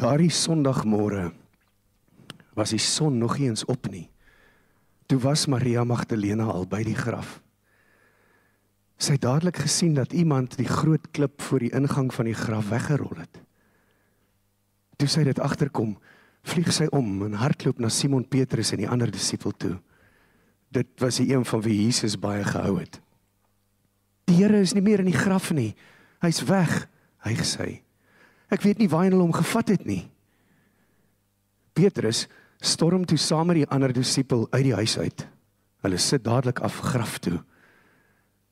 Daardie Sondagmôre was die son nog nie eens op nie. Toe was Maria Magdalena al by die graf. Sy het dadelik gesien dat iemand die groot klip voor die ingang van die graf weggerol het. Toe sy dit agterkom, vlieg sy om en hardloop na Simon Petrus en die ander disipel toe. Dit was die een van wie Jesus baie gehou het. Die Here is nie meer in die graf nie. Hy's weg, hy gesê. Ek weet nie waar hulle hom gevat het nie. Petrus storm toe saam met die ander disipel uit die huis uit. Hulle sit dadelik af graf toe.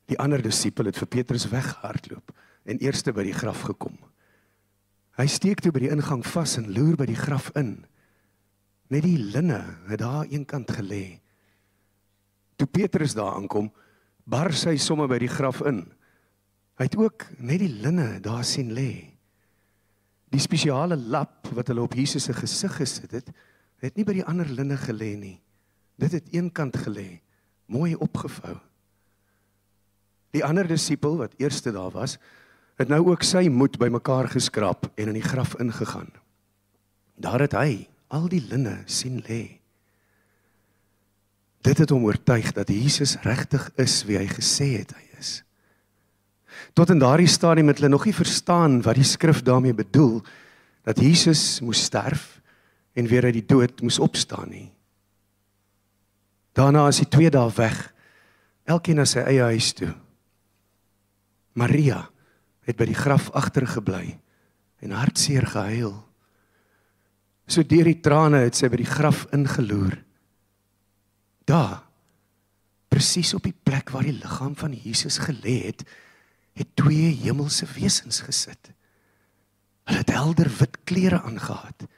Die ander disipel het vir Petrus weggehardloop en eerste by die graf gekom. Hy steek toe by die ingang vas en loer by die graf in. Net die linne het daar eenkant gelê. Toe Petrus daar aankom, bar sy somme by die graf in. Hy het ook net die linne daar sien lê. Die spesiale lap wat hulle op Jesus se gesig gesit het, het nie by die ander linne gelê nie. Dit het eenkant gelê, mooi opgevou. Die ander disipel wat eerste daar was, het nou ook sy moed bymekaar geskraap en in die graf ingegaan. Daar het hy al die linne sien lê. Dit het hom oortuig dat Jesus regtig is wie hy gesê het hy. Tot in daardie stadium het hulle nog nie verstaan wat die skrif daarmee bedoel dat Jesus moes sterf en weer uit die dood moes opstaan nie. Daarna is die twee dae weg. Elkeen na sy eie huis toe. Maria het by die graf agtergebly en hartseer gehuil. So deur die trane het sy by die graf ingeloer. Daar presies op die plek waar die liggaam van Jesus gelê het, het twee hemelse wesens gesit. Hulle het helder wit klere aangetree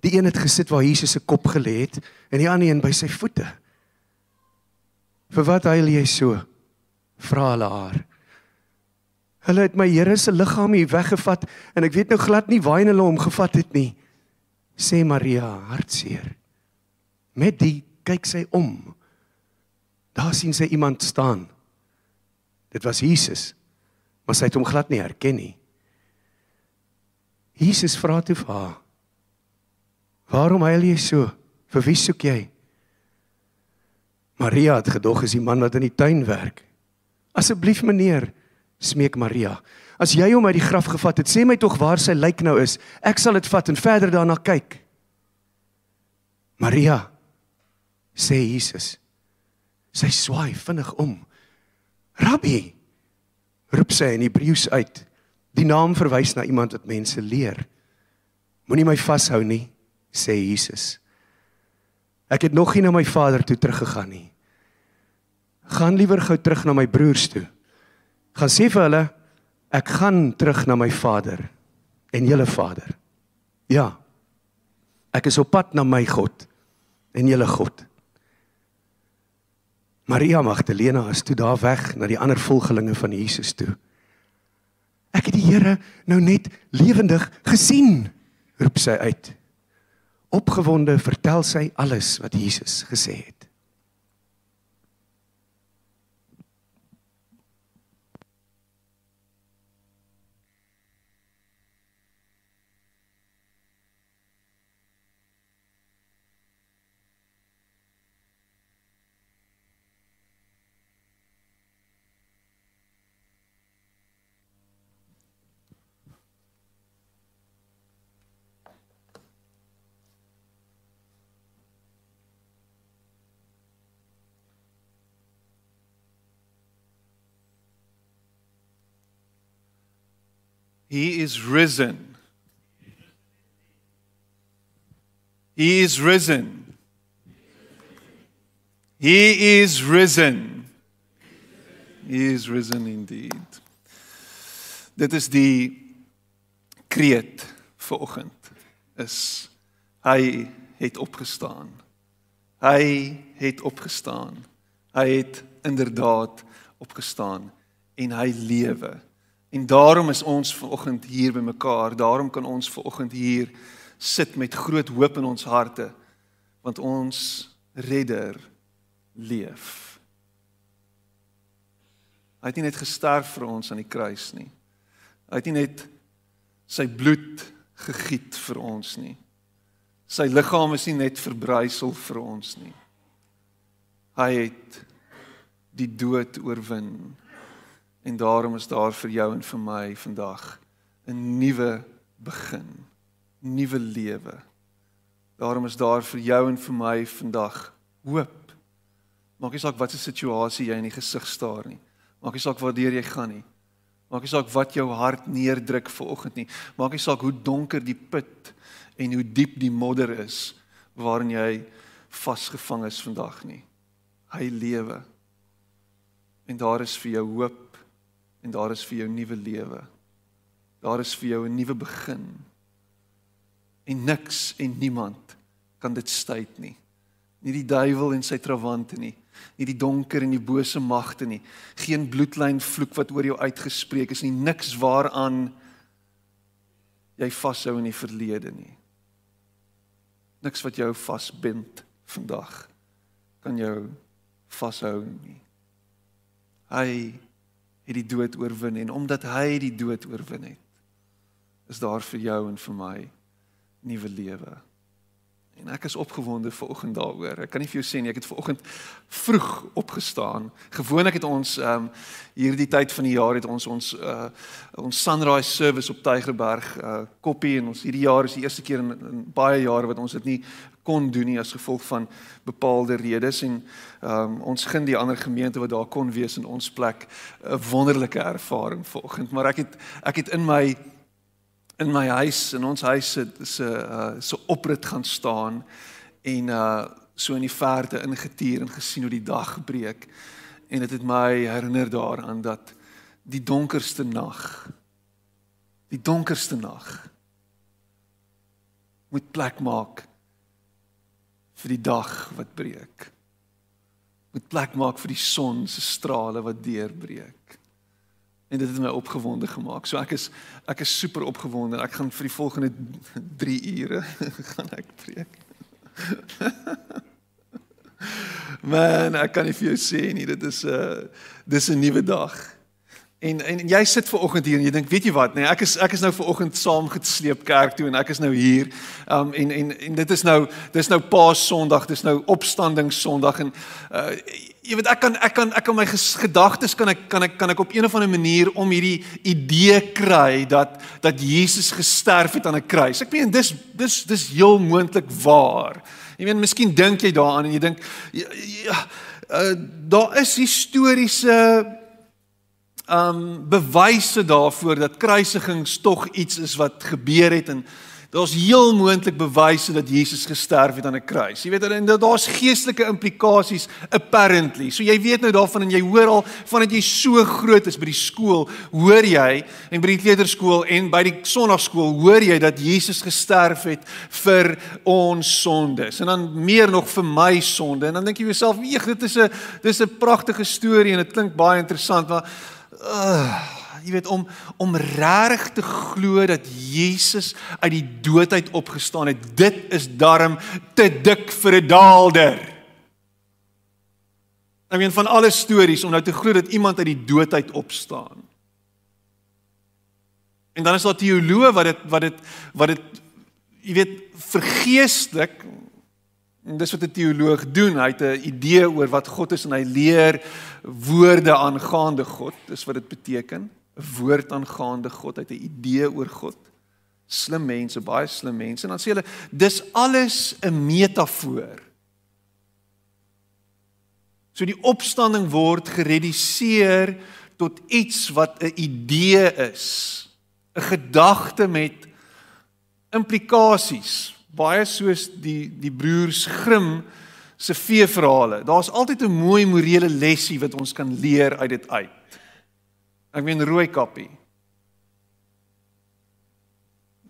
Die een het gesit waar Jesus se kop gelê het en die ander een by sy voete. Vir wat huil jy so? Vra hulle haar. Hulle het my Here se liggaam hier weggevat en ek weet nou glad nie waar hulle hom gevat het nie. Sê Maria hartseer. Met die kyk sy om. Daar sien sy iemand staan. Dit was Jesus. Maar sy het hom glad nie herken nie. Jesus vra toe vir haar: Waarom huil jy so? Vir wie soek jy? Maria het gedog is die man wat in die tuin werk. Asseblief meneer, smeek Maria. As jy hom uit die graf gevat het, sê my tog waar sy lijk nou is. Ek sal dit vat en verder daarna kyk. Maria sê Jesus. Sy swaai vinnig om. Rabbi roep sy in Hebreëus uit. Die naam verwys na iemand wat mense leer. Moenie my vashou nie sê Jesus. Ek het nog nie na my vader toe teruggegaan nie. Gaan liewer gou terug na my broers toe. Gaan sê vir hulle ek gaan terug na my vader en julle vader. Ja. Ek is op pad na my God en julle God. Maria Magdalena is toe daar weg na die ander volgelinge van Jesus toe. Ek het die Here nou net lewendig gesien, roep sy uit. Opgewonde vertel sy alles wat Jesus gesê het. He is risen. He is risen. He is risen. He is risen indeed. Dit is die kreet vanoggend is hy het opgestaan. Hy het opgestaan. Hy het inderdaad opgestaan en hy lewe. En daarom is ons vanoggend hier by mekaar. Daarom kan ons vanoggend hier sit met groot hoop in ons harte want ons redder leef. Hy het nie net gesterf vir ons aan die kruis nie. Hy het nie net sy bloed gegiet vir ons nie. Sy liggaam is nie net verbrysel vir ons nie. Hy het die dood oorwin. En daarom is daar vir jou en vir my vandag 'n nuwe begin, nuwe lewe. Daarom is daar vir jou en vir my vandag hoop. Maak nie saak wat se situasie jy in die gesig staar nie. Maak nie saak waartoe jy gaan nie. Maak nie saak wat jou hart neerdruk vanoggend nie. Maak nie saak hoe donker die put en hoe diep die modder is waarin jy vasgevang is vandag nie. Hy lewe. En daar is vir jou hoop en daar is vir jou nuwe lewe. Daar is vir jou 'n nuwe begin. En niks en niemand kan dit stuit nie. Nie die duiwel en sy trawante nie, nie die donker en die bose magte nie. Geen bloedlyn vloek wat oor jou uitgespreek is nie, niks waaraan jy vashou in die verlede nie. Niks wat jou vasbind vandag kan jou vashou nie. Hy het die dood oorwin en omdat hy die dood oorwin het, is daar vir jou en vir my nuwe lewe. En ek is opgewonde ver oggend daaroor. Ek kan nie vir jou sê nie, ek het ver oggend vroeg opgestaan. Gewoonlik het ons ehm um, hierdie tyd van die jaar het ons ons uh ons sunrise service op Tygerberg uh koppie en ons hierdie jaar is die eerste keer in, in baie jare wat ons dit nie kon doen nie as gevolg van bepaalde redes en ehm um, ons gun die ander gemeente wat daar kon wees in ons plek 'n wonderlike ervaring vanoggend, maar ek het ek het in my in my huis in ons huis se se uh, se oprit gaan staan en uh so in die verte ingetuur en gesien hoe die dag breek en dit het my herinner daaraan dat die donkerste nag die donkerste nag moet plek maak vir die dag wat breek. Moet plek maak vir die son se strale wat deurbreek En dit het my opgewonde gemaak. So ek is ek is super opgewonde. Ek gaan vir die volgende 3 ure gaan ek preek. Man, ek kan nie vir jou sê nie, dit is 'n uh, dis 'n nuwe dag. En en jy sit ver oggend hier en jy dink, weet jy wat, nee, ek is ek is nou ver oggend saam gesleep kerk toe en ek is nou hier. Um en en en dit is nou dis nou Paas Sondag, dis nou Opstanding Sondag en uh jy weet ek kan ek kan ek kan my gedagtes kan ek kan ek kan ek op een of ander manier om hierdie idee kry dat dat Jesus gesterf het aan 'n kruis. Ek meen dis dis dis heel moontlik waar. Jy weet miskien dink jy daaraan en jy dink ja, ja uh, daar is historiese um bewyse daarvoor dat kruisigings tog iets is wat gebeur het en daar's heel moontlik bewyse dat Jesus gesterf het aan 'n kruis. Jy weet en daar's geestelike implikasies apparently. So jy weet nou daarvan en jy hoor al vandat jy so groot is by die skool, hoor jy en by die kleuterskool en by die sonnaarskool hoor jy dat Jesus gesterf het vir ons sondes en dan meer nog vir my sonde. En dan dink jy jouself, "Eeg, dit is 'n dis 'n pragtige storie en dit klink baie interessant, maar uh, jy weet om om reg te glo dat Jesus uit die dood uit opgestaan het, dit is darm te dik vir 'n daalder. Ek meen van alle stories om nou te glo dat iemand uit die dood uit opstaan. En dan is daar teoloë wat dit wat dit wat dit jy weet vergeestelik En dis wat 'n teoloog doen. Hy het 'n idee oor wat God is en hy leer woorde aangaande God. Dis wat dit beteken. 'n Woord aangaande God. Hy het 'n idee oor God. Slim mense, baie slim mense. En dan sê hulle dis alles 'n metafoor. So die opstanding word gereduseer tot iets wat 'n idee is. 'n Gedagte met implikasies baie soos die die broers Grimm se feeverhale. Daar's altyd 'n mooi morele lesie wat ons kan leer uit dit uit. Ek meen rooi kappie.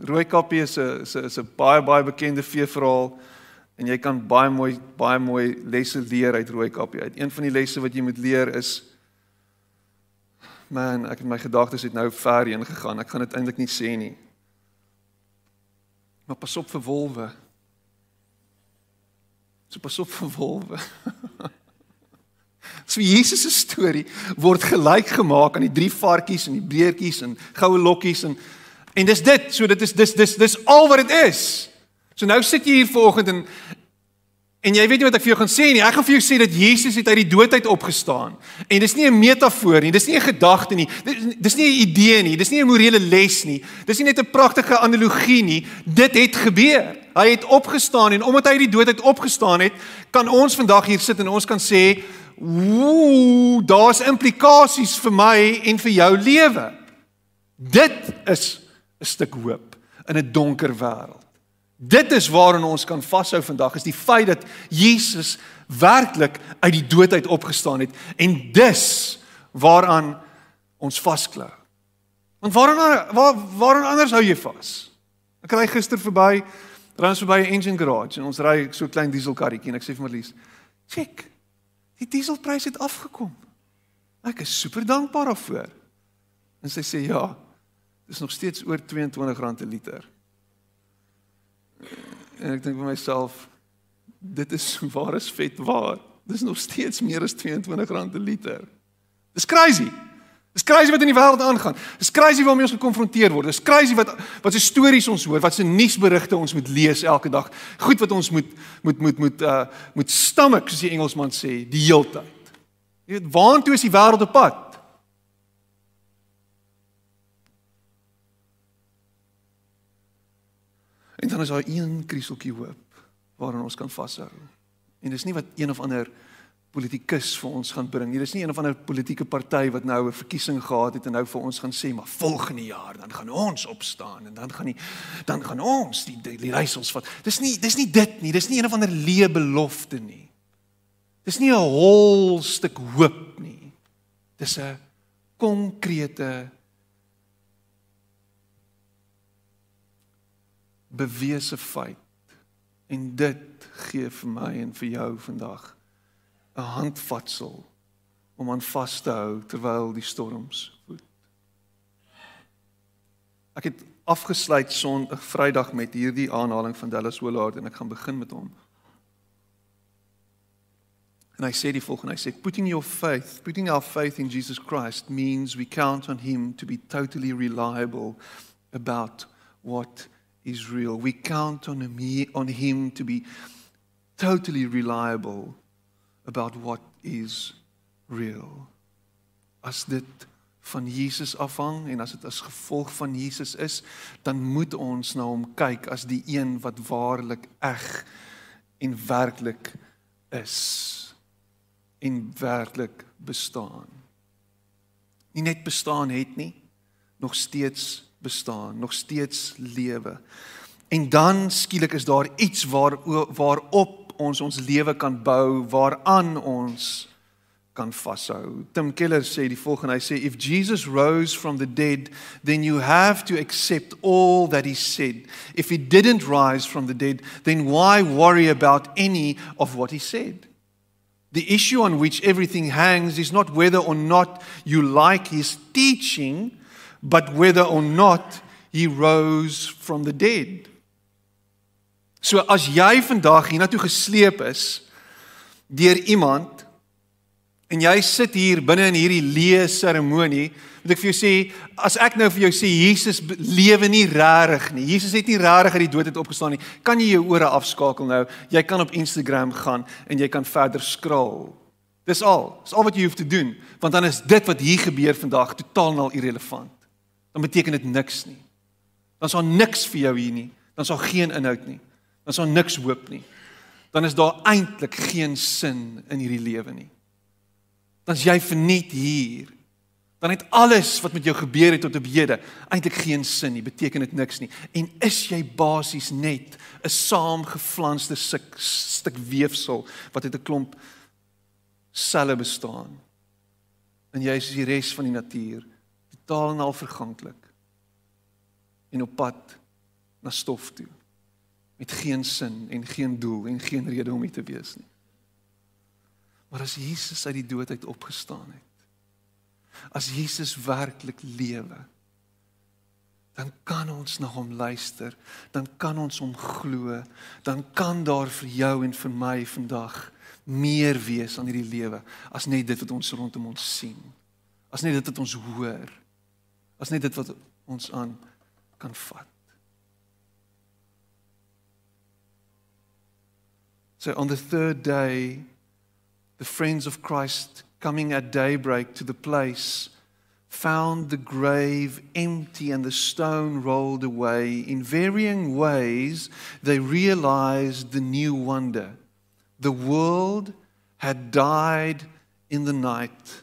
Rooi kappie is 'n is 'n is 'n baie baie bekende feeverhaal en jy kan baie mooi baie mooi lesse leer uit rooi kappie uit. Een van die lesse wat jy moet leer is man, ek het my gedagtes het nou ver heen gegaan. Ek gaan dit eintlik nie sê nie. Maar pas op vir wolwe. So pas op vir wolwe. so Jesus se storie word gelyk gemaak aan die drie varkies en die beertjies en goue lokkies en En dis dit, so dit is dis dis dis al wat dit is. So nou sit jy hier vanoggend en En jy weet nie wat ek vir jou gaan sê nie. Ek gaan vir jou sê dat Jesus het uit die dood uit opgestaan. En dis nie 'n metafoor nie, dis nie 'n gedagte nie. Dis nie 'n idee nie, dis nie 'n morele les nie. Dis nie net 'n pragtige analogie nie. Dit het gebeur. Hy het opgestaan en omdat hy uit die dood uit opgestaan het, kan ons vandag hier sit en ons kan sê, "Woe, daar's implikasies vir my en vir jou lewe." Dit is 'n stuk hoop in 'n donker wêreld. Dit is waaraan ons kan vashou vandag is die feit dat Jesus werklik uit die dood uit opgestaan het en dis waaraan ons vasklou. Want waaraan waar waaraan anders hou jy vas? Ek ry gister verby, ry ons verby 'n engine garage en ons ry so klein dieselkarretjie en ek sê vir Marlies, "Check. Die dieselprys het afgekom." Ek is super dankbaar daarvoor. En sy sê, "Ja, dis nog steeds oor R22 'n liter." En ek dink vir myself dit is waar is vet waar. Dis nog steeds meer as R22 'n liter. Dis crazy. Dis crazy wat in die wêreld aangaan. Dis crazy waarmee ons gekonfronteer word. Dis crazy wat wat se stories ons hoor, wat se nuusberigte ons moet lees elke dag. Goed wat ons moet moet moet moet uh moet stomach soos die Engelsman sê, die heeltyd. Jy weet, waartoe is die wêreld op pad? En dan is daar een krieseltjie hoop waaraan ons kan vashou. En dis nie wat een of ander politikus vir ons gaan bring nie. Dis nie een of ander politieke party wat nou 'n verkiesing gehad het en nou vir ons gaan sê maar volgende jaar dan gaan ons opstaan en dan gaan die dan gaan ons die die, die reisels vat. Dis nie dis nie dit nie. Dis nie een of ander leë belofte nie. Dis nie 'n hol stuk hoop nie. Dis 'n konkrete bewese feit. En dit gee vir my en vir jou vandag 'n handvatsel om aan vas te hou terwyl die storms woed. Ek het afgesluit Sondag Vrydag met hierdie aanhaling van Dallas Willard en ek gaan begin met hom. En hy sê die volgende, hy sê putting your faith, putting our faith in Jesus Christ means we count on him to be totally reliable about what is real. We count on him, on him to be totally reliable about what is real. As dit van Jesus afhang en as dit as gevolg van Jesus is, dan moet ons na hom kyk as die een wat waarlik eg en werklik is en werklik bestaan. Nie net bestaan het nie, nog steeds bestaan, nog steeds lewe. En dan skielik is daar iets waar waarop ons ons lewe kan bou, waaraan ons kan vashou. Tim Keller sê die volgende, hy sê if Jesus rose from the dead, then you have to accept all that he said. If he didn't rise from the dead, then why worry about any of what he said? The issue on which everything hangs is not whether or not you like his teaching, but whether or not he rose from the dead. So as jy vandag hiernatoe gesleep is deur iemand en jy sit hier binne in hierdie leë seremonie, moet ek vir jou sê, as ek nou vir jou sê Jesus lewe nie regtig nie. Jesus het nie regtig uit die dood uit opgestaan nie. Kan jy jou ore afskakel nou? Jy kan op Instagram gaan en jy kan verder scroll. Dis al. Dis al wat jy hoef te doen, want dan is dit wat hier gebeur vandag totaal en al irrelevant dan beteken dit niks nie. Dan is daar niks vir jou hier nie. Dan is daar geen inhoud nie. Dan is daar niks hoop nie. Dan is daar eintlik geen sin in hierdie lewe nie. Dan is jy verniet hier. Dan het alles wat met jou gebeur het tot op hede eintlik geen sin nie, beteken dit niks nie. En is jy basies net 'n saamgeflanste stuk, stuk weefsel wat uit 'n klomp selle bestaan. En jy is die res van die natuur totaal en al verganklik en op pad na stof toe met geen sin en geen doel en geen rede om hier te wees nie. Maar as Jesus uit die dood uit opgestaan het, as Jesus werklik lewe, dan kan ons na hom luister, dan kan ons hom glo, dan kan daar vir jou en vir my vandag meer wees aan hierdie lewe as net dit wat ons rondom ons sien. As net dit wat ons hoor as net dit wat ons aan kan vat. So on the third day the friends of Christ coming at daybreak to the place found the grave empty and the stone rolled away. In varying ways, they realized the new wonder. The world had died in the night.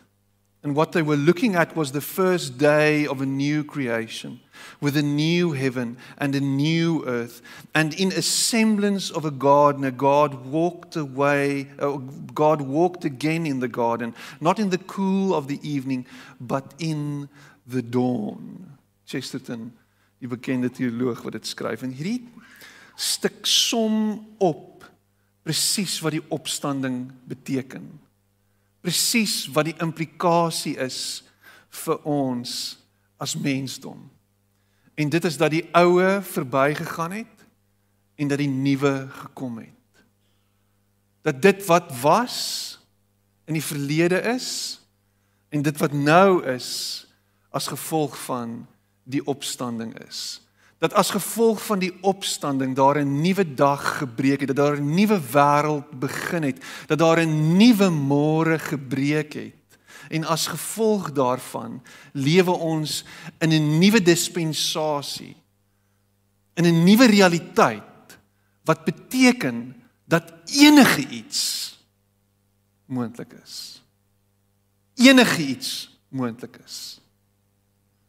And what they were looking at was the first day of a new creation, with a new heaven and a new earth. And in a semblance of a gardener, God walked away, uh, God walked again in the garden, not in the cool of the evening, but in the dawn. Chesterton, die bekende teoloog wat dit skryf en hierdie stuk som op presies wat die opstanding beteken presies wat die implikasie is vir ons as mensdom. En dit is dat die oue verbygegaan het en dat die nuwe gekom het. Dat dit wat was in die verlede is en dit wat nou is as gevolg van die opstanding is dat as gevolg van die opstanding daar 'n nuwe dag gebreek het, dat daar 'n nuwe wêreld begin het, dat daar 'n nuwe môre gebreek het. En as gevolg daarvan lewe ons in 'n nuwe dispensasie. In 'n nuwe realiteit wat beteken dat enige iets moontlik is. Enige iets moontlik is.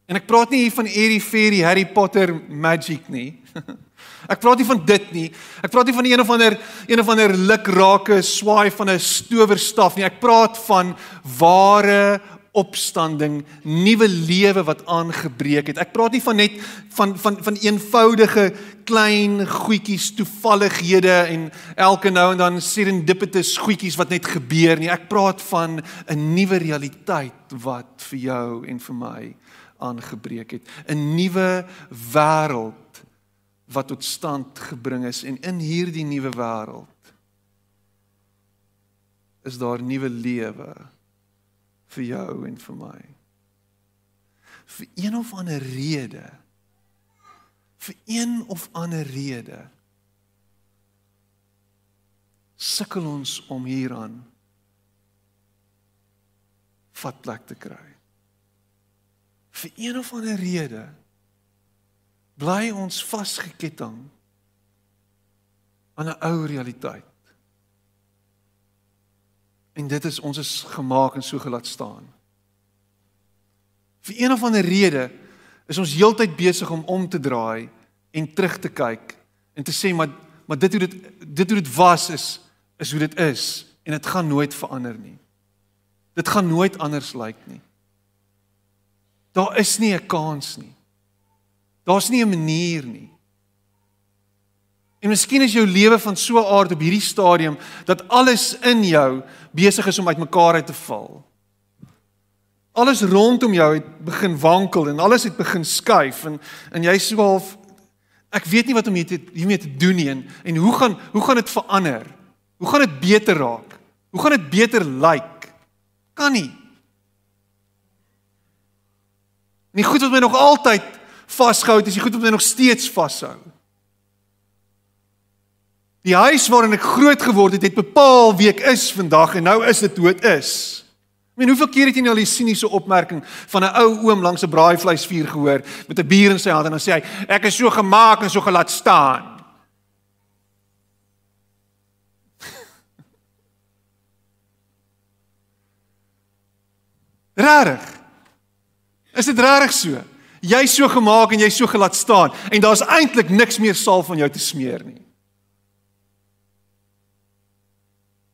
En ek praat nie hier van Airy Fairy Harry Potter magic nie. Ek praat nie van dit nie. Ek praat nie van een of ander een of ander lukrake swaai van 'n stowerstaf nie. Ek praat van ware opstanding, nuwe lewe wat aangebreek het. Ek praat nie van net van van van eenvoudige klein goedjies toevallighede en elke nou en dan serendipitous goedjies wat net gebeur nie. Ek praat van 'n nuwe realiteit wat vir jou en vir my aangebreek het, 'n nuwe wêreld wat tot stand gebring is. En in hierdie nuwe wêreld is daar nuwe lewe vir jou en vir my. Vir een of ander rede vir een of ander rede sukkel ons om hieraan vat plek te kry vir een of ander rede bly ons vasgeketting aan 'n ou realiteit. En dit is ons is gemaak en so gelaat staan. Vir een of ander rede is ons heeltyd besig om om te draai en terug te kyk en te sê maar maar dit hoe dit dit hoe dit was is is hoe dit is en dit gaan nooit verander nie. Dit gaan nooit anders lyk nie. Daar is nie 'n kans nie. Daar's nie 'n manier nie. En miskien is jou lewe van so 'n aard op hierdie stadium dat alles in jou besig is om uitmekaar uit te val. Alles rondom jou het begin wankel en alles het begin skuif en en jy sê half ek weet nie wat om hiermee te doen nie en, en hoe gaan hoe gaan dit verander? Hoe gaan dit beter raak? Hoe gaan dit beter lyk? Kan nie. En die goed wat my nog altyd vasgehou het, is die goed wat my nog steeds vashou. Die huis waarin ek groot geword het, het bepaal wie ek is vandag en nou is dit hoe dit is. Ek meen, hoeveel keer het jy nou al die siniese opmerking van 'n ou oom langs 'n braaivleisvuur gehoor met 'n bier in sy hand en dan sê hy ek is so gemaak en so gelaat staan. Rarig. Is dit regtig so? Jy's so gemaak en jy's so gelaat staan en daar's eintlik niks meer saal van jou te smeer nie.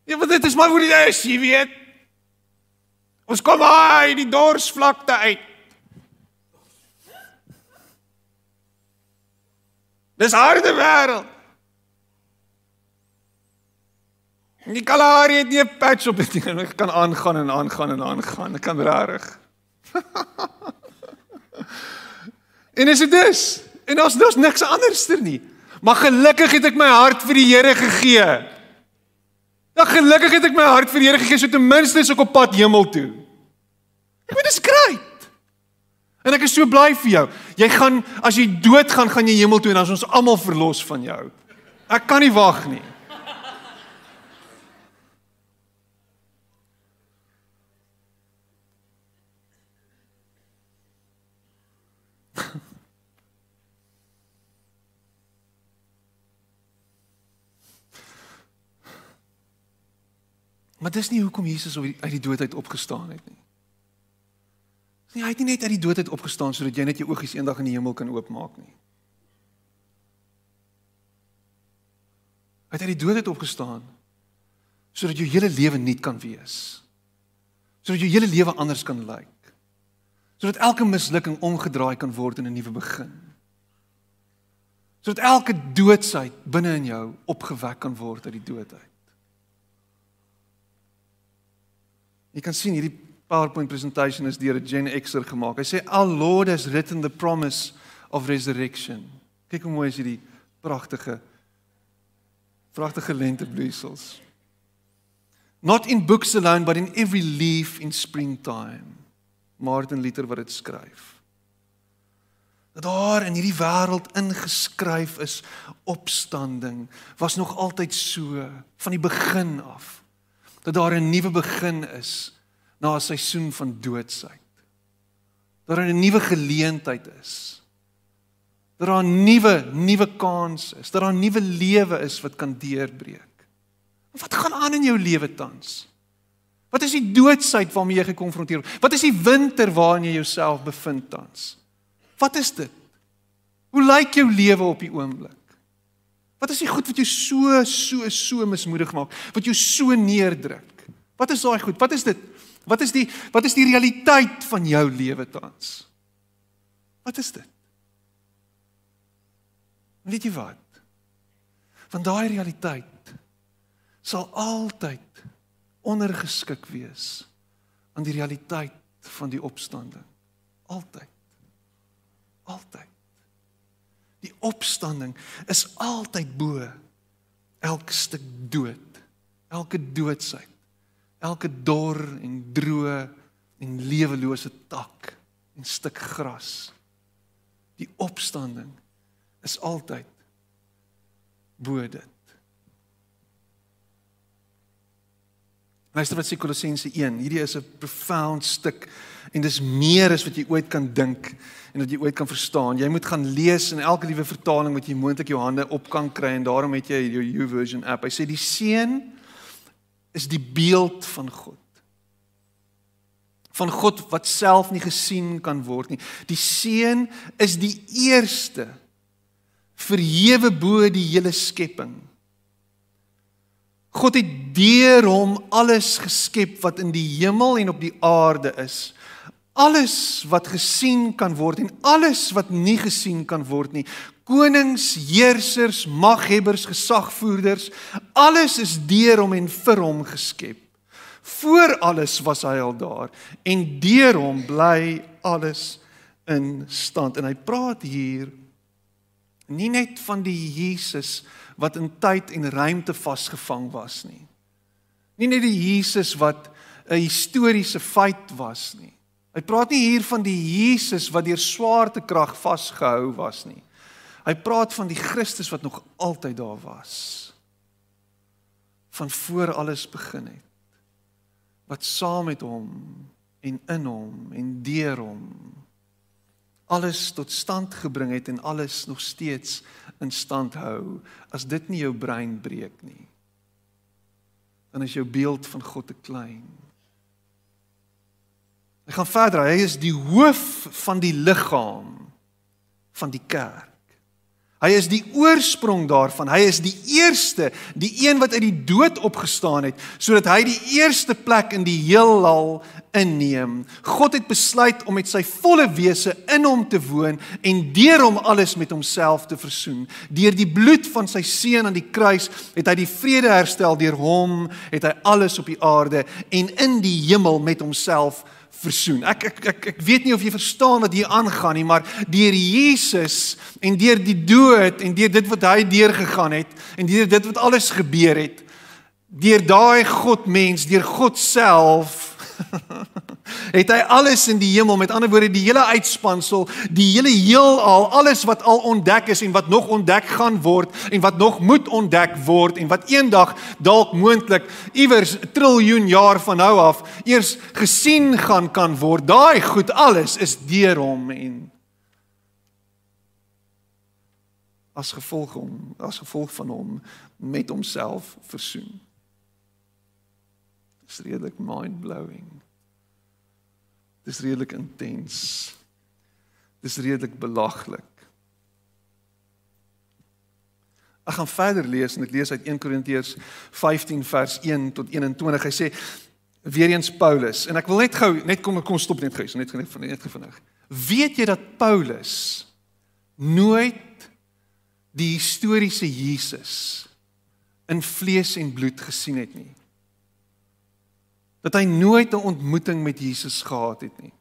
Ja, want dit is maar hoe dit is, jy weet. Ons kom uit die dorsvlakte uit. Dis harde wêreld. Die Kalahari het nie 'n patch op dit nie. Ek kan aangaan en aangaan en aangaan. Ek kan regtig. en is dit dus? En daar's daar's niks anderster nie. Maar gelukkig het ek my hart vir die Here gegee. Ja gelukkig het ek my hart vir die Here gegee so ten minste is ek op pad hemel toe. Ek weet dis great. En ek is so bly vir jou. Jy gaan as jy doodgaan, gaan jy hemel toe en dan is ons almal verlos van jou. Ek kan nie wag nie. Maar dis nie hoekom Jesus uit die dood uit opgestaan het nie. Nee, hy het nie net uit die dood uit opgestaan sodat jy net jou oogies eendag in die hemel kan oopmaak nie. Hy het uit die dood uit opgestaan sodat jou hele lewe nuut kan wees. Sodat jou hele lewe anders kan lyk. Sodat elke mislukking omgedraai kan word in 'n nuwe begin. Sodat elke doodsheid binne in jou opgewek kan word uit die dood uit. Jy kan sien hierdie PowerPoint presentation is deur 'n Gen Xer gemaak. Hy sê our Lord has written the promise of resurrection. Kyk hoe mooi is hierdie pragtige pragtige lentebloeisels. Not in books alone but in every leaf in springtime. Martin Luther wat dit skryf. Dat daar in hierdie wêreld ingeskryf is opstanding was nog altyd so van die begin af dat daar 'n nuwe begin is na 'n seisoen van doodsheid. Dat daar 'n nuwe geleentheid is. Dat daar 'n nuwe nuwe kans is, dat daar 'n nuwe lewe is wat kan deurbreek. Wat gaan aan in jou lewe tans? Wat is die doodsheid waarmee jy gekonfronteer word? Wat is die winter waarin jy jouself bevind tans? Wat is dit? Hoe lyk jou lewe op die oomblik? Wat is die goed wat jou so so so mismoedig maak? Wat jou so neerdruk? Wat is daai goed? Wat is dit? Wat is die wat is die realiteit van jou lewe tans? Wat is dit? Weet jy wat? Van daai realiteit sal altyd ondergeskik wees aan die realiteit van die opstanding. Altyd. Altyd. Die opstanding is altyd bo elke stuk dood, elke doodsheid, elke dor en droë en lewelose tak en stuk gras. Die opstanding is altyd bo dit. Luister wat sê Kolossense 1. Hierdie is 'n profound stuk en dis meer as wat jy ooit kan dink en wat jy ooit kan verstaan. Jy moet gaan lees in elke liewe vertaling wat jy moontlik jou hande op kan kry en daarom het jy jou YouVersion app. Hy sê die seun is die beeld van God. Van God wat self nie gesien kan word nie. Die seun is die eerste verhewe bo die hele skepping. God het deur hom alles geskep wat in die hemel en op die aarde is. Alles wat gesien kan word en alles wat nie gesien kan word nie. Konings, heersers, maghebbers, gesagvoerders, alles is deur hom en vir hom geskep. Voor alles was hy al daar en deur hom bly alles in stand. En hy praat hier nie net van die Jesus wat in tyd en ruimte vasgevang was nie. Nie net die Jesus wat 'n historiese feit was nie. Hy praat nie hier van die Jesus wat deur swaartekrag vasgehou was nie. Hy praat van die Christus wat nog altyd daar was. Van voor alles begin het. Wat saam met hom en in hom en deur hom alles tot stand gebring het en alles nog steeds in stand hou, as dit nie jou brein breek nie, dan is jou beeld van God te klein. Hy gaan verder, hy is die hoof van die liggaam van die kerk. Hy is die oorsprong daarvan. Hy is die eerste, die een wat uit die dood opgestaan het, sodat hy die eerste plek in die heelal inneem. God het besluit om met sy volle wese in hom te woon en deur hom alles met homself te versoen. Deur die bloed van sy seun aan die kruis het hy die vrede herstel. Deur hom het hy alles op die aarde en in die hemel met homself versoen. Ek ek ek ek weet nie of jy verstaan wat hier aangaan nie, maar deur Jesus en deur die dood en deur dit wat hy deurgegaan het en deur dit wat alles gebeur het, deur daai God mens, deur God self het hy alles in die hemel, met ander woorde die hele uitspansel, die hele heelal, alles wat al ontdek is en wat nog ontdek gaan word en wat nog moet ontdek word en wat eendag dalk moontlik iewers 'n triljoen jaar van nou af eers gesien gaan kan word. Daai goed alles is deur hom en as gevolg hom as gevolg van hom met homself versoen. Dis redelik mind-blowing. Dis redelik intens. Dis redelik belaglik. Ek gaan verder lees en ek lees uit 1 Korintiërs 15 vers 1 tot 21. Hy sê weer eens Paulus en ek wil net gou net kom kom stop net gou, net net net vinnig. Weet jy dat Paulus nooit die historiese Jesus in vlees en bloed gesien het nie? Dat hy nooit 'n ontmoeting met Jesus gehad het nie.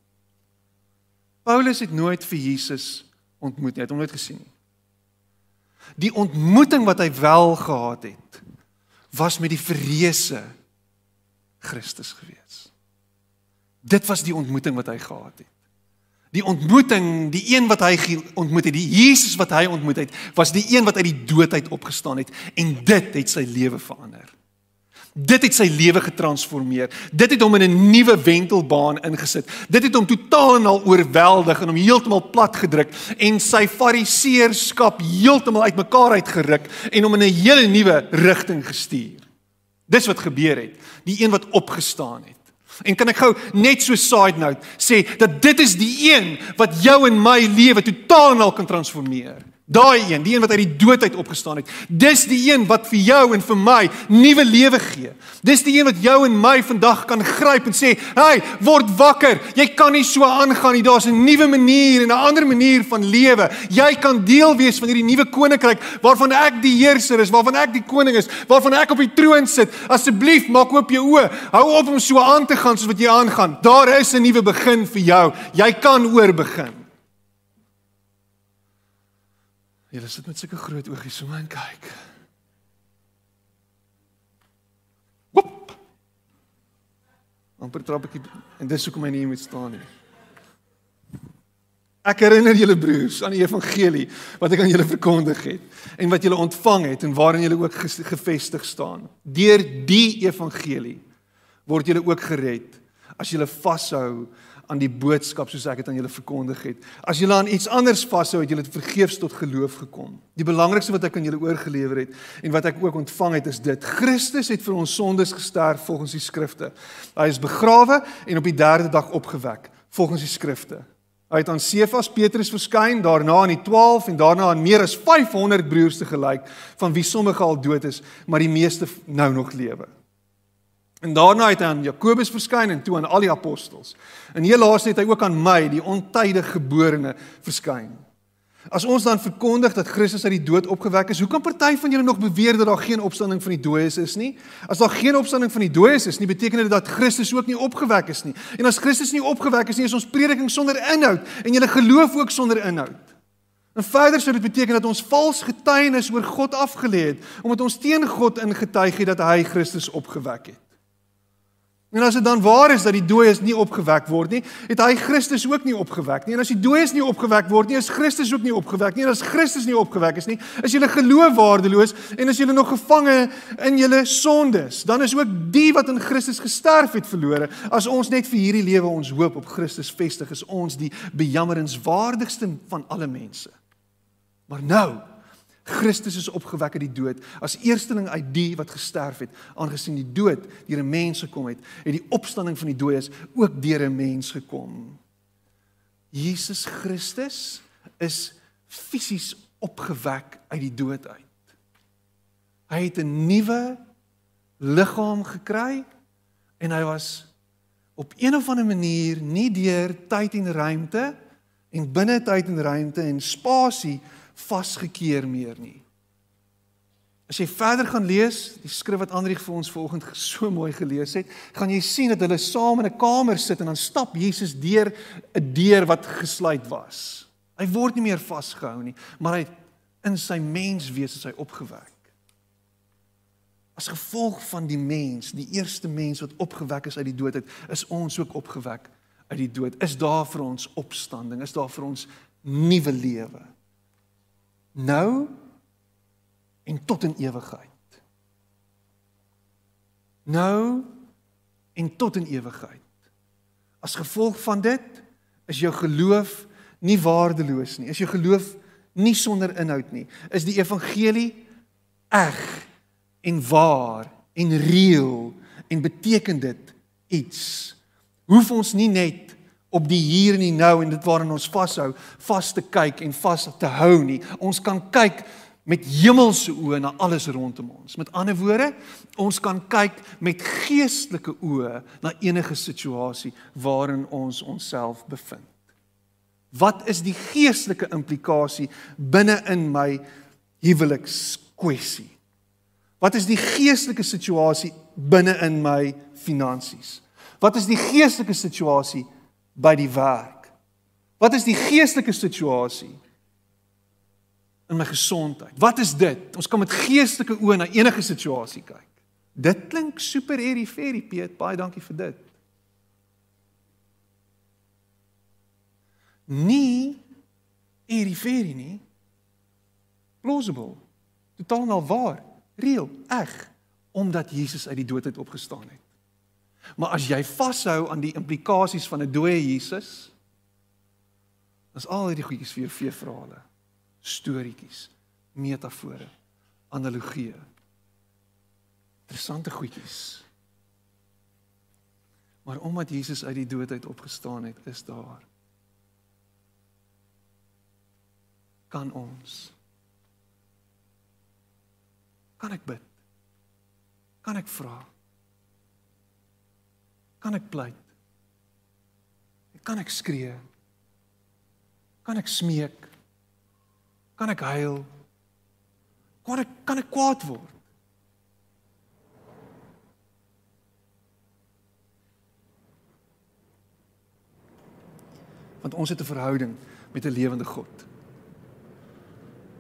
Paulus het nooit vir Jesus ontmoet nie, hy het hom nooit gesien nie. Die ontmoeting wat hy wel gehad het, was met die verreëse Christus gewees. Dit was die ontmoeting wat hy gehad het. Die ontmoeting, die een wat hy ontmoet het, die Jesus wat hy ontmoet het, was die een wat uit die dood uit opgestaan het en dit het sy lewe verander. Dit het sy lewe getransformeer. Dit het hom in 'n nuwe wentelbaan ingesit. Dit het hom totaal en al oorweldig en hom heeltemal plat gedruk en sy fariseërskap heeltemal uitmekaar uitgeruk en hom in 'n hele nuwe rigting gestuur. Dis wat gebeur het. Die een wat opgestaan het. En kan ek gou net so side note sê dat dit is die een wat jou en my lewe totaal en al kan transformeer. Daai een, die een wat uit die dood uit opgestaan het. Dis die een wat vir jou en vir my nuwe lewe gee. Dis die een wat jou en my vandag kan gryp en sê, "Hey, word wakker. Jy kan nie so aangaan nie. Daar's 'n nuwe manier en 'n ander manier van lewe. Jy kan deel wees van hierdie nuwe koninkryk waarvan ek die heerser is, waarvan ek die koning is, waarvan ek op die troon sit. Asseblief, maak oop jou oë. Hou op om so aan te gaan soos wat jy aangaan. Daar is 'n nuwe begin vir jou. Jy kan oorbegin." Julle sit met sulke groot oogies so man kyk. Wop. Amper trap ek en dis hoekom hy nie moet staan nie. Ek herinner julle broers aan die evangelie wat ek aan julle verkondig het en wat julle ontvang het en waarin julle ook gevestig staan. Deur die evangelie word julle ook gered as julle vashou aan die boodskap soos ek dit aan julle verkondig het. As julle aan iets anders vashou, het julle vergeefs tot geloof gekom. Die belangrikste wat ek aan julle oorgelewer het en wat ek ook ontvang het is dit: Christus het vir ons sondes gesterf volgens die skrifte. Hy is begrawe en op die 3de dag opgewek volgens die skrifte. Hy het aan Sefas Petrus verskyn, daarna aan die 12 en daarna aan meer as 500 broers te gelyk, van wie sommige al dood is, maar die meeste nou nog lewe. En daarna het hy aan Jakobus verskyn en toe aan al die apostels. En heel laas het hy ook aan my, die ontydige geborene, verskyn. As ons dan verkondig dat Christus uit die dood opgewek is, hoe kan party van julle nog beweer dat daar geen opstanding van die dooies is nie? As daar geen opstanding van die dooies is nie, beteken dit dat Christus ook nie opgewek is nie. En as Christus nie opgewek is nie, is ons prediking sonder inhoud en julle geloof ook sonder inhoud. En verder sou dit beteken dat ons vals getuienis oor God afgelê het omdat ons teen God ingetuig het dat hy Christus opgewek het. En as dit dan waar is dat die dooies nie opgewek word nie, het hy Christus ook nie opgewek nie. En as die dooies nie opgewek word nie, is Christus ook nie opgewek nie. En as Christus nie opgewek is nie, is julle geloof waardeloos en as julle nog gevange in julle sondes, dan is ook die wat in Christus gesterf het verlore. As ons net vir hierdie lewe ons hoop op Christus vestig, is ons die bejammerenswaardigste van alle mense. Maar nou Christus is opgewek uit die dood as eersteling uit die wat gesterf het, aangesien die dood deur 'n mens gekom het, het die opstanding van die dooies ook deur 'n mens gekom. Jesus Christus is fisies opgewek uit die dood uit. Hy het 'n nuwe liggaam gekry en hy was op een of ander manier nie deur tyd en ruimte en binne tyd en ruimte en spasie vasgekeer meer nie. As jy verder gaan lees, die skrif wat Andrieg vir ons vanoggend so mooi gelees het, gaan jy sien dat hulle saam in 'n kamer sit en dan stap Jesus deur 'n deur wat gesluit was. Hy word nie meer vasgehou nie, maar hy in sy menswees is hy opgewek. As gevolg van die mens, die eerste mens wat opgewek is uit die dood uit, is ons ook opgewek uit die dood, is daar vir ons opstanding, is daar vir ons nuwe lewe. Nou en tot in ewigheid. Nou en tot in ewigheid. As gevolg van dit is jou geloof nie waardeloos nie. Is jou geloof nie sonder inhoud nie. Is die evangelie eg en waar en reëel en beteken dit iets? Hoef ons nie net op die hier en die nou en dit waarin ons vashou, vas te kyk en vas te hou nie. Ons kan kyk met hemelse oë na alles rondom ons. Met ander woorde, ons kan kyk met geestelike oë na enige situasie waarin ons onsself bevind. Wat is die geestelike implikasie binne in my huwelikskwessie? Wat is die geestelike situasie binne in my finansies? Wat is die geestelike situasie by die werk? Wat is die geestelike situasie in my gesondheid? Wat is dit? Ons kan met geestelike oë na enige situasie kyk. Dit klink super fairy Piet, baie dankie vir dit. nie eriferie nie. Plausible. Totaal nou waar, reël, eg, omdat Jesus uit die dood uit opgestaan het. Maar as jy vashou aan die implikasies van 'n dooie Jesus, is al hierdie goedjies vir jou veeverhale, storieetjies, metafore, analogieë. Interessante goedjies. Maar omdat Jesus uit die dood uit opgestaan het, is daar kan ons kan ek bid kan ek vra kan ek pleit? Kan ek skree? Kan ek smeek? Kan ek huil? Kan ek kan ek kwaad word? Want ons het 'n verhouding met 'n lewende God.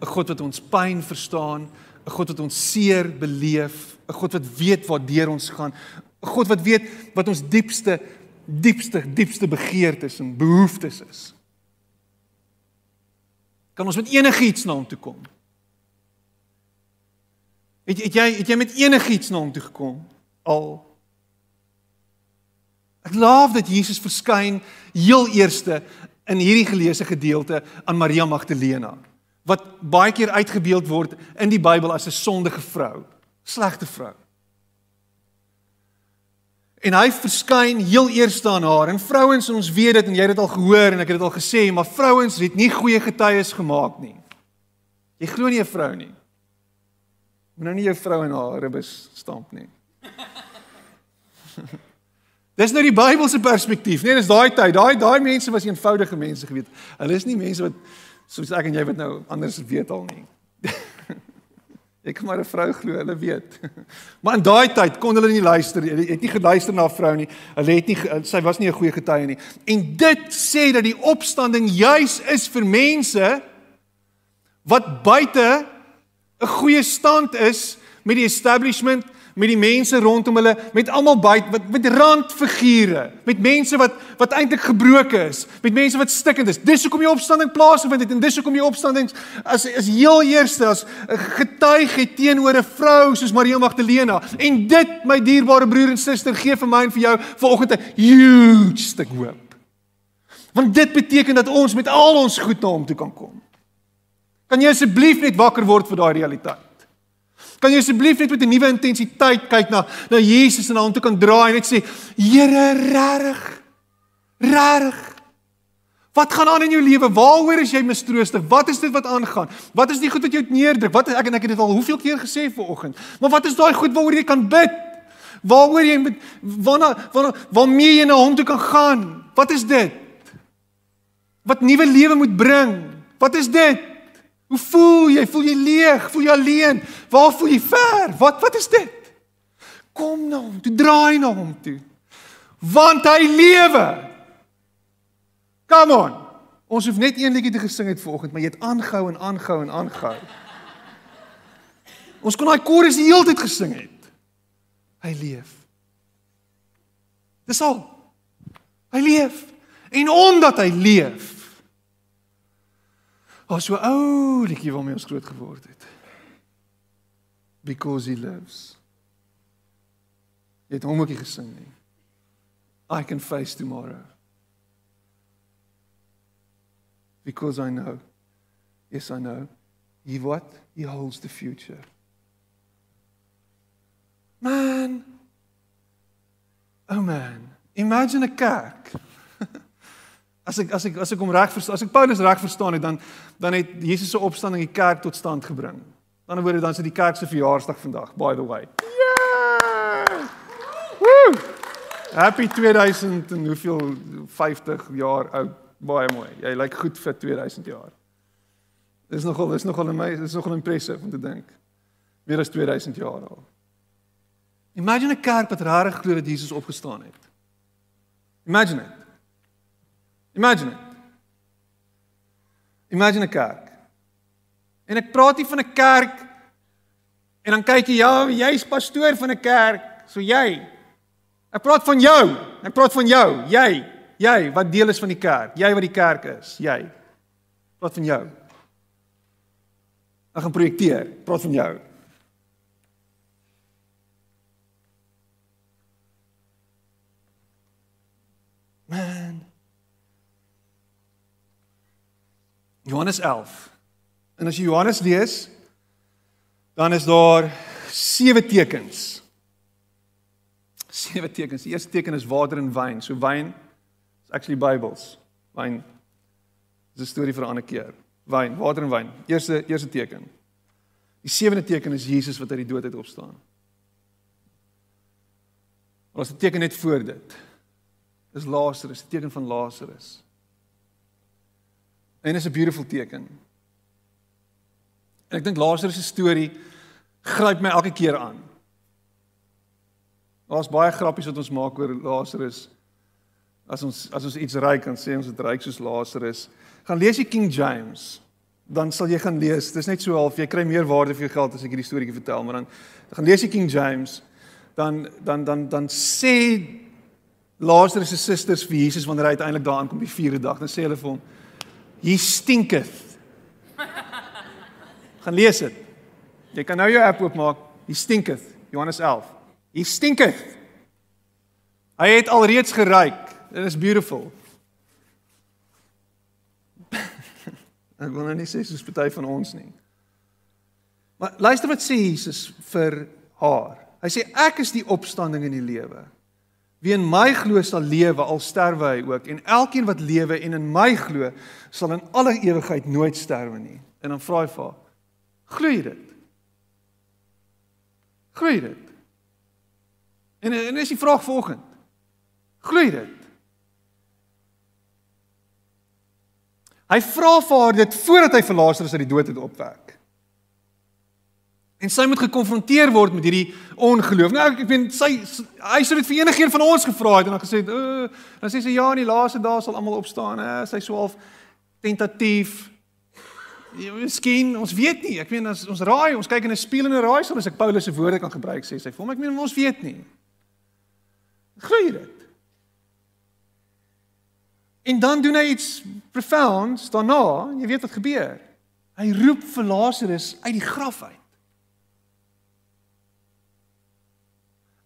'n God wat ons pyn verstaan, 'n God wat ons seer beleef, 'n God wat weet waar deur ons gaan, God wat weet wat ons diepste diepste diepste begeertes en behoeftes is. Kan ons met enigiets na hom toe kom? Het, het jy het jy met enigiets na hom toe gekom al Ek love dat Jesus verskyn heel eerste in hierdie geleesde gedeelte aan Maria Magdalena wat baie keer uitgebeeld word in die Bybel as 'n sondige vrou, slegte vrou. En hy verskyn heel eers aan haar en vrouens ons weet dit en jy het dit al gehoor en ek het dit al gesê, maar vrouens het nie goeie getuies gemaak nie. Jy glo nie 'n vrou nie. Moet nou nie jou vrou in haar ribbes stamp nie. Dis nou die Bybelse perspektief, nee, dis daai tyd. Daai daai mense was eenvoudige mense geweet. Hulle is nie mense wat soos ek en jy wat nou anders weet al nie. Ek kan maar 'n vrou glo, hulle weet. maar in daai tyd kon hulle nie luister, hulle het nie geluister na 'n vrou nie. Hulle het nie sy was nie 'n goeie getuie nie. En dit sê dat die opstanding juis is vir mense wat buite 'n goeie stand is met die establishment met die mense rondom hulle, met almal buite met, met randfigure, met mense wat wat eintlik gebroken is, met mense wat stikkend is. Dis hoekom die opstanding plaasvind het en dis hoekom die opstanding as is heel eerste as getuig het teenoor 'n vrou soos Maria Magdalena. En dit, my dierbare broer en suster, gee vir my en vir jou vanoggend 'n huge stuk hoop. Want dit beteken dat ons met al ons goed na hom toe kan kom. Kan jy asseblief net wakker word vir daai realiteit? Kan jy asseblief net met 'n nuwe intensiteit kyk na na Jesus en na hom toe kan draai en net sê, Here, regtig? Regtig? Wat gaan aan in jou lewe? Waaroor is jy mistroostig? Wat is dit wat aangaan? Wat is die goed wat jou neerdruk? Wat ek en ek het dit al hoeveel keer gesê vanoggend. Maar wat is daai goed waaroor jy kan bid? Waaroor jy met waarna waarna waarmee jy na hom toe kan gaan? Wat is dit? Wat nuwe lewe moet bring? Wat is dit? Hoe voel jy? Voel jy leeg? Voel jy alleen? Waar voel jy ver? Wat wat is dit? Kom na hom, toe draai na hom toe. Want hy lewe. Come on. Ons hoef net een liedjie te gesing het vanoggend, maar jy het aangehou en aangehou en aangehou. Ons kon daai koor die hele tyd gesing het. Hy leef. Dis al. Hy leef. En omdat hy leef. Ons so ou liedjie waarmee ons groot geword het. Because he lives. Jy het hom ook gesing nie. I can face tomorrow. Because I know. Yes I know. He what? He holds the future. Man. Oh man. Imagine 'n kerk. As ek as ek as ek hom reg verstaan, as ek Paulus reg verstaan het, dan dan het Jesus se opstanding die kerk tot stand gebring. Dan word dit dan is dit die kerk se verjaarsdag vandag, by the way. Yeah! Woo! Happy 2000 en hoeveel 50 jaar oud. Baie mooi. Jy lyk goed vir 2000 jaar. Dis nogal dis nogal my dis nogal impressive om te dink. Meer as 2000 jaar al. Imagine 'n kerk wat regtig glo dat Jesus opgestaan het. Imagine it. Imagine it. Imagine 'n kerk. En ek praat nie van 'n kerk en dan kyk jy ja, jy's pastoor van 'n kerk, so jy. Ek praat van jou. Ek praat van jou, jy. Jy wat deel is van die kerk. Jy wat die kerk is, jy. Ek praat van jou. Ek gaan projekteer. Ek praat van jou. Johannes 11. En as jy Johannes lees, dan is daar sewe tekens. Sewe tekens. Die eerste teken is water en wyn. So wyn is actually Bybels. Wyn is 'n storie vir 'n ander keer. Wyn, water en wyn. Eerste eerste teken. Die sewende teken is Jesus wat uit die dood uit opstaan. Maar as 'n teken net voor dit. Dis Lazarus, die teken van Lazarus. En is 'n beautiful teken. En ek dink Lazarus se storie gryp my elke keer aan. Daar's baie grappies wat ons maak oor Lazarus. As ons as ons iets ryk kan sê ons het ryk soos Lazarus. Gaan lees die King James. Dan sal jy gaan lees. Dis net so half jy kry meer waarde vir jou geld as ek hierdie storieetjie vertel, maar dan gaan lees die King James. Dan dan dan dan sê Lazarus se susters vir Jesus wanneer hy uiteindelik daar aankom die vierde dag, dan sê hulle vir hom: "He stinketh." Gaan lees dit. Jy kan nou jou app oopmaak. He stinketh. Johannes 11. He stinketh. Hy het alreeds geruik. It is beautiful. Ek wil nou nie sê soos party van ons nie. Maar luister wat sê Jesus vir haar. Hy sê ek is die opstanding en die lewe. Wie in my glo sal lewe al sterwe hy ook en elkeen wat lewe en in my glo sal in alle ewigheid nooit sterwe nie. En dan vra hy vir haar: Glo jy dit? Glo jy dit? En en is die vraag volgende. Glo jy dit? Hy vra vir haar dit voordat hy vir Lazarus uit die dood het opwek. En sy moet gekonfronteer word met hierdie ongeloof. Nou ek weet sy hy sou dit vir enige een van ons gevra het en dan gesê het, "O, dan sê sy ja, in die laaste dae sal almal opstaan." Hè, sy sou half tentatief. Ja, miskien, ons weet nie. Ek meen as ons raai, ons kyk in 'n spieël en 'n raai sal as ek Paulus se woorde kan gebruik sê sy vir hom. Ek meen ons weet nie. Glo dit. En dan doen hy iets profound daarna, jy weet wat gebeur. Hy roep vir Lazarus uit die graf uit.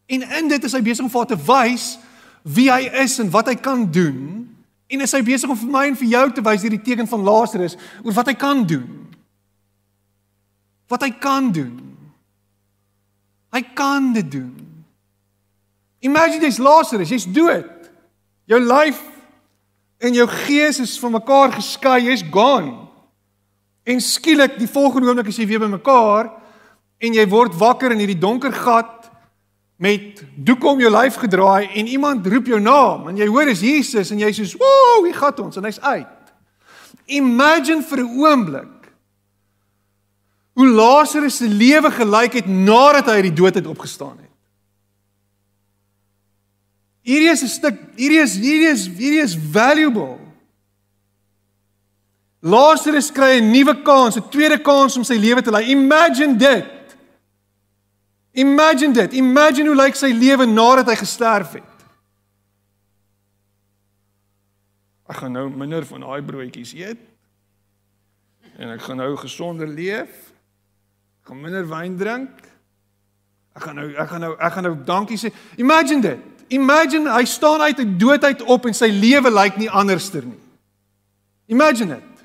En in dit is hy besig om vir haar te wys wie hy is en wat hy kan doen. En is hy besig om vir my en vir jou te wys hierdie teken van Lazarus oor wat hy kan doen. Wat hy kan doen. Hy kan dit doen. Imagine jy's Lazarus, jy's dood. Jou lyf en jou gees is van mekaar geskei, jy's gone. En skielik die volgende oomblik is jy weer bymekaar en jy word wakker in hierdie donker gat met doek om jou lyf gedraai en iemand roep jou naam en jy hoor dis Jesus en jy sê, "Woew, hier gaan ons" en hy's uit. Imagine vir 'n oomblik hoe Lazarus se lewe gelyk het nadat hy uit die dood het opgestaan het. Hierdie is 'n stuk, hierdie is hierdie is hierdie is valuable. Lazarus kry 'n nuwe kans, 'n tweede kans om sy lewe te lei. Imagine dit. Imagine dit. Imagine hoe lyk sy lewe nadat hy gesterf het. Ek gaan nou minder van daai broodjies eet. En ek gaan nou gesonder leef. Ek gaan minder wyn drink. Ek gaan nou ek gaan nou ek gaan nou dankie sê. Imagine dit. Imagine hy staan uit 'n doodheid op en sy lewe lyk nie anderster nie. Imagine dit.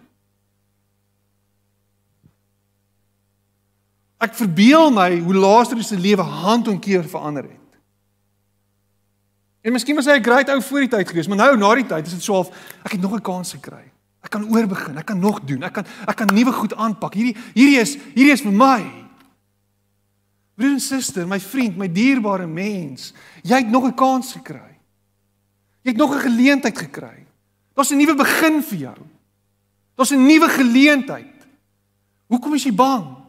Ek verbeel my hoe Lazarus se lewe handomkeer verander het. En miskien was hy 'n great ou voor die tyd gewees, maar nou na die tyd is dit so half ek het nog 'n kans gekry. Ek kan oorbegin, ek kan nog doen. Ek kan ek kan nuwe goed aanpak. Hierdie hierdie is hierdie is vir my. Broer en suster, my vriend, my dierbare mens, jy het nog 'n kans gekry. Jy het nog 'n geleentheid gekry. Daar's 'n nuwe begin vir jou. Daar's 'n nuwe geleentheid. Hoekom is jy bang?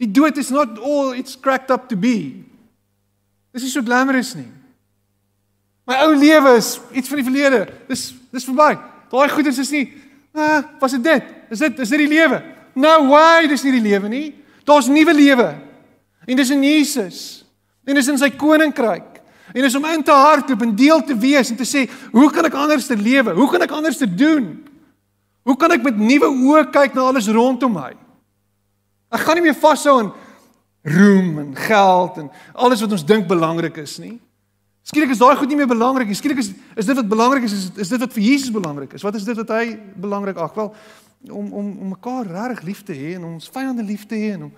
Die dood is not all it's cracked up to be. Dis nie so glamorous nie. My ou lewe is iets van die verlede. Dis dis verby. Daai goeders is nie ah, was dit dit? Is dit is dit die lewe? No way, dis nie die lewe nie. Daar's nuwe lewe. En dis in Jesus. En dis in sy koninkryk. En dis om in te hardloop en deel te wees en te sê, hoe kan ek anders te lewe? Hoe kan ek anders te doen? Hoe kan ek met nuwe oë kyk na alles rondom my? Ek gaan nie meer vashou aan roem en geld en alles wat ons dink belangrik is nie. Skielik is daai goed nie meer belangrik nie. Skielik is is dit wat belangrik is, is is dit wat vir Jesus belangrik is. Wat is dit wat hy belangrik ag wel om om om mekaar regtig lief te hê en ons vyande lief te hê en om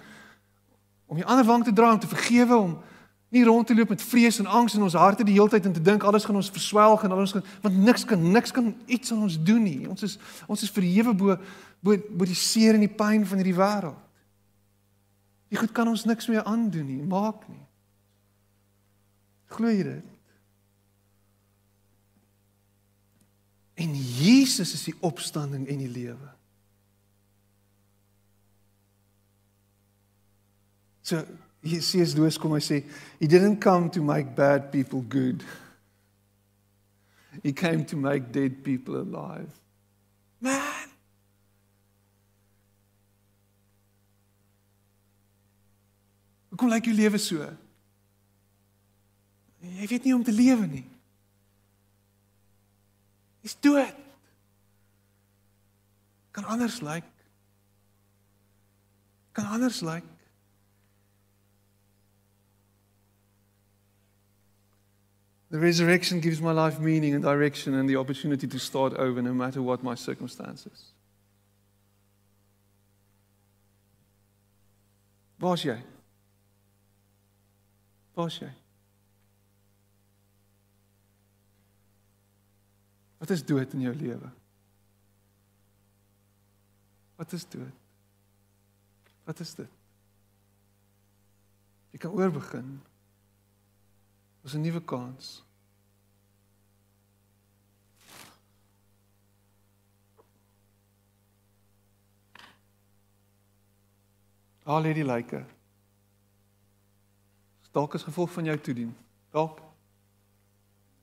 om die ander wang te dra om te vergewe om nie rond te loop met vrees en angs in ons harte die hele tyd en te dink alles gaan ons verswelg en alles gaan want niks kan niks kan iets aan ons doen nie. Ons is ons is verhewe bo bo bo die seer en die pyn van hierdie wêreld. Die goed kan ons niks meer aandoen nie, maak nie. Glo jy dit? En Jesus is die opstanding en die lewe. So Jesus Louis kom hy sê, he didn't come to make bad people good. He came to make dead people alive. Man. Hoekom lyk jou lewe so? Jy weet nie om te lewe nie is dood. Kan anders lyk. Like. Kan anders lyk. Like. The resurrection gives my life meaning and direction and the opportunity to start over no matter what my circumstances. Waar's jy? Waar's jy? Wat is dood in jou lewe? Wat is dood? Wat is dit? Jy kan oorbegin. Ons 'n nuwe kans. Al hierdie lyke. Dalk is gevolg van jou toedien. Dalk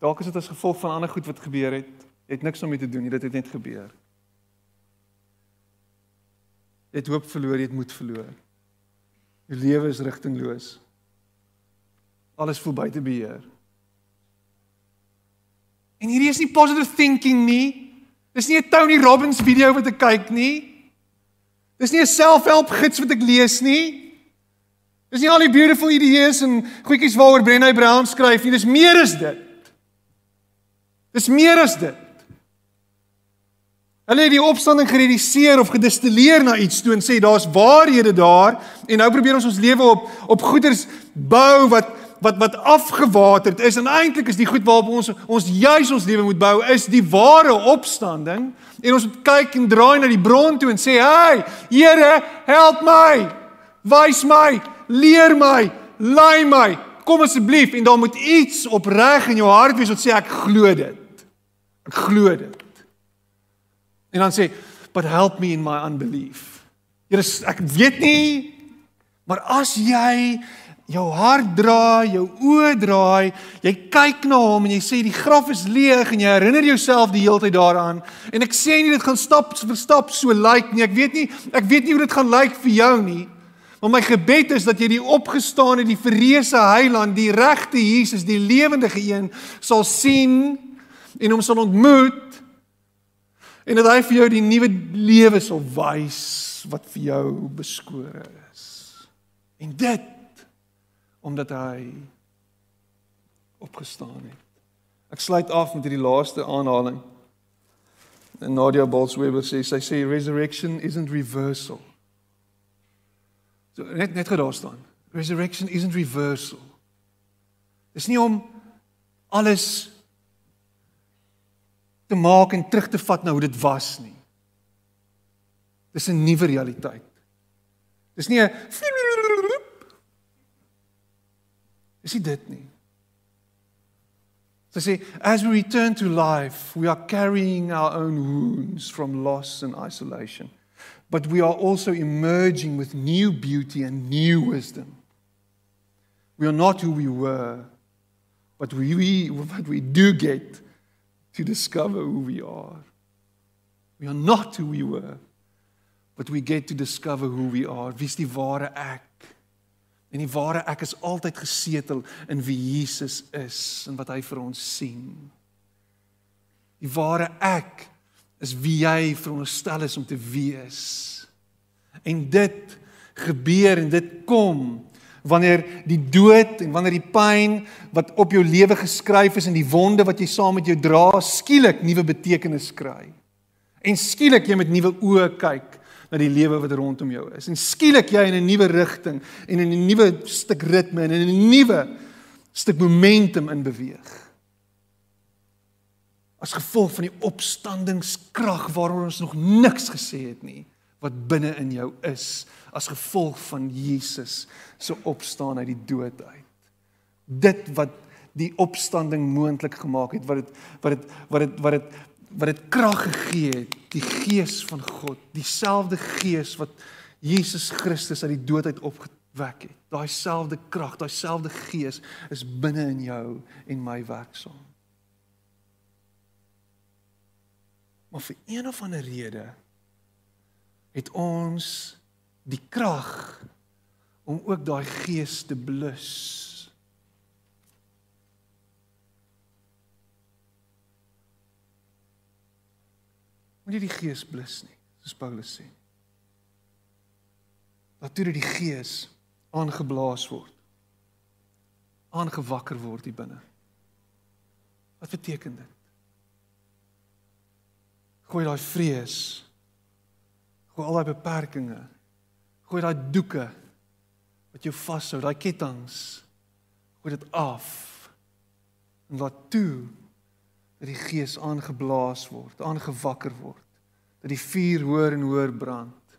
Dalk is dit as gevolg van ander goed wat gebeur het. Jy het niks om mee te doen nie, dit het net gebeur. Jy het hoop verloor, jy het moed verloor. Jou lewe is rigtingloos. Alles voel buite beheer. En hierdie is nie positive thinking nie. Dis nie 'n Tony Robbins video wat ek kyk nie. Dis nie 'n self-help gids wat ek lees nie. Dis nie al die beautiful ideas en goedjies waaroor Brené Brown skryf nie. Dis meer as dit. Dis meer as dit. Hulle het die opstanding gereduseer of gedistilleer na iets toe en sê daar's waarhede daar en nou probeer ons ons lewe op op goeders bou wat wat wat afgewaterd is en eintlik is die goed waarop ons ons juis ons lewe moet bou is die ware opstanding en ons moet kyk en draai na die bron toe en sê hey Here help my wys my leer my lei my kom asseblief en daar moet iets opreg in jou hart wees wat sê ek glo dit Ek glo dit. En dan sê, "But help me in my unbelief." Here, ek weet nie, maar as jy jou hart draai, jou oë draai, jy kyk na hom en jy sê die graf is leeg en jy herinner jouself die hele tyd daaraan en ek sê nie dit gaan stap vir stap so lyk like nie. Ek weet nie, ek weet nie hoe dit gaan lyk like vir jou nie. Maar my gebed is dat jy die opgestane, die verreëse heiland, die regte Jesus, die lewendige een sal sien en hom sal ontmoet en dat hy vir jou die nuwe lewe sal wys wat vir jou beskore is. En dit omdat hy opgestaan het. Ek sluit af met hierdie laaste aanhaling. En Nadia Bolsweber sê sy sê resurrection isn't reversal. So net net gedaar staan. Resurrection isn't reversal. Dis nie om alles te maak en terug te vat na hoe dit was nie. Dis 'n nuwe realiteit. Dis nie 'n Dis nie dit nie. Sy sê as we return to life, we are carrying our own wounds from loss and isolation. But we are also emerging with new beauty and new wisdom. We are not who we were, but we, we but we do get to discover who we are. We are not who we were, but we get to discover who we are. Wie's die ware ek? En die ware ek is altyd gesetel in wie Jesus is en wat hy vir ons sien. Die ware ek is wie jy veronderstel is om te wees. En dit gebeur en dit kom wanneer die dood en wanneer die pyn wat op jou lewe geskryf is en die wonde wat jy saam met jou dra skielik nuwe betekenis kry. En skielik jy met nuwe oë kyk na die lewe wat rondom jou is. En skielik jy in 'n nuwe rigting en in 'n nuwe stuk ritme en in 'n nuwe stuk momentum in beweeg. As gevolg van die opstandingskrag waaroor ons nog niks gesê het nie wat binne in jou is as gevolg van Jesus se opstaan uit die dood uit. Dit wat die opstanding moontlik gemaak het, wat dit wat dit wat dit wat dit wat dit krag gegee het, die gees van God, dieselfde gees wat Jesus Christus uit die dood uit opgewek het. Daai selfde krag, daai selfde gees is binne in jou en my werksaam. Maar vir een of ander rede het ons die krag om ook daai gees te blus. Moet jy die gees blus nie, soos Paulus sê. Dat toe die gees aangeblaas word, aangewakker word hier binne. Wat beteken dit? Gooi daai vrees Gooi al daai beperkings. Gooi daai doeke wat jou vashou, daai kettinge. Gooi dit af. En laat toe dat die gees aangeblaas word, aangewakker word. Dat die vuur hoër en hoër brand.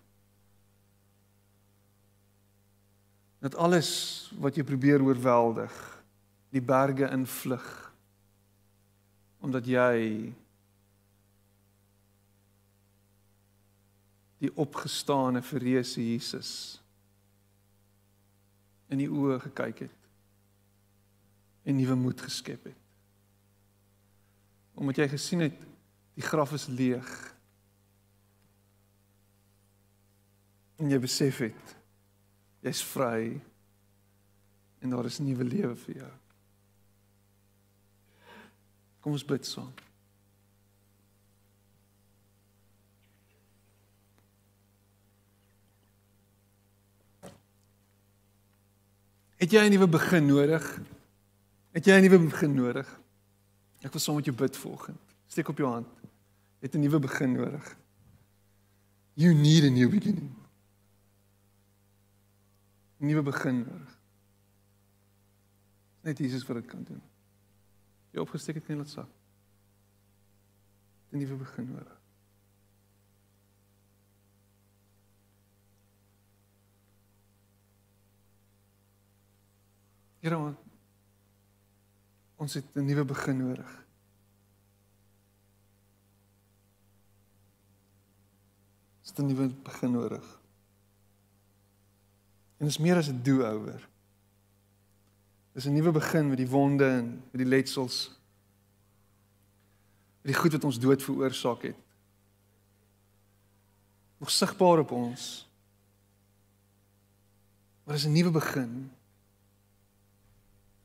Dat alles wat jy probeer oorweldig, die berge invlug omdat jy die opgestane verreëse Jesus in die oë gekyk het en nuwe moed geskep het. Omdat jy gesien het die graf is leeg. En jy besef het jy's vry en daar is 'n nuwe lewe vir jou. Kom ons bid saam. Het jy 'n nuwe begin nodig? Het jy 'n nuwe begin nodig? Ek wil saam met jou bid volgens. Steek op jou hand. Het 'n nuwe begin nodig. You need a new beginning. Nuwe begin nodig. Net Jesus vir dit kan doen. Jy opgesteek het net laat sak. 'n Nuwe begin nodig. Here ons het 'n nuwe begin nodig. Ons het 'n nuwe begin nodig. En is meer as 'n do-over. Dis 'n nuwe begin met die wonde en met die letsels. Met die goed wat ons dood veroorsaak het. Nog sigbaar op ons. Maar dis 'n nuwe begin.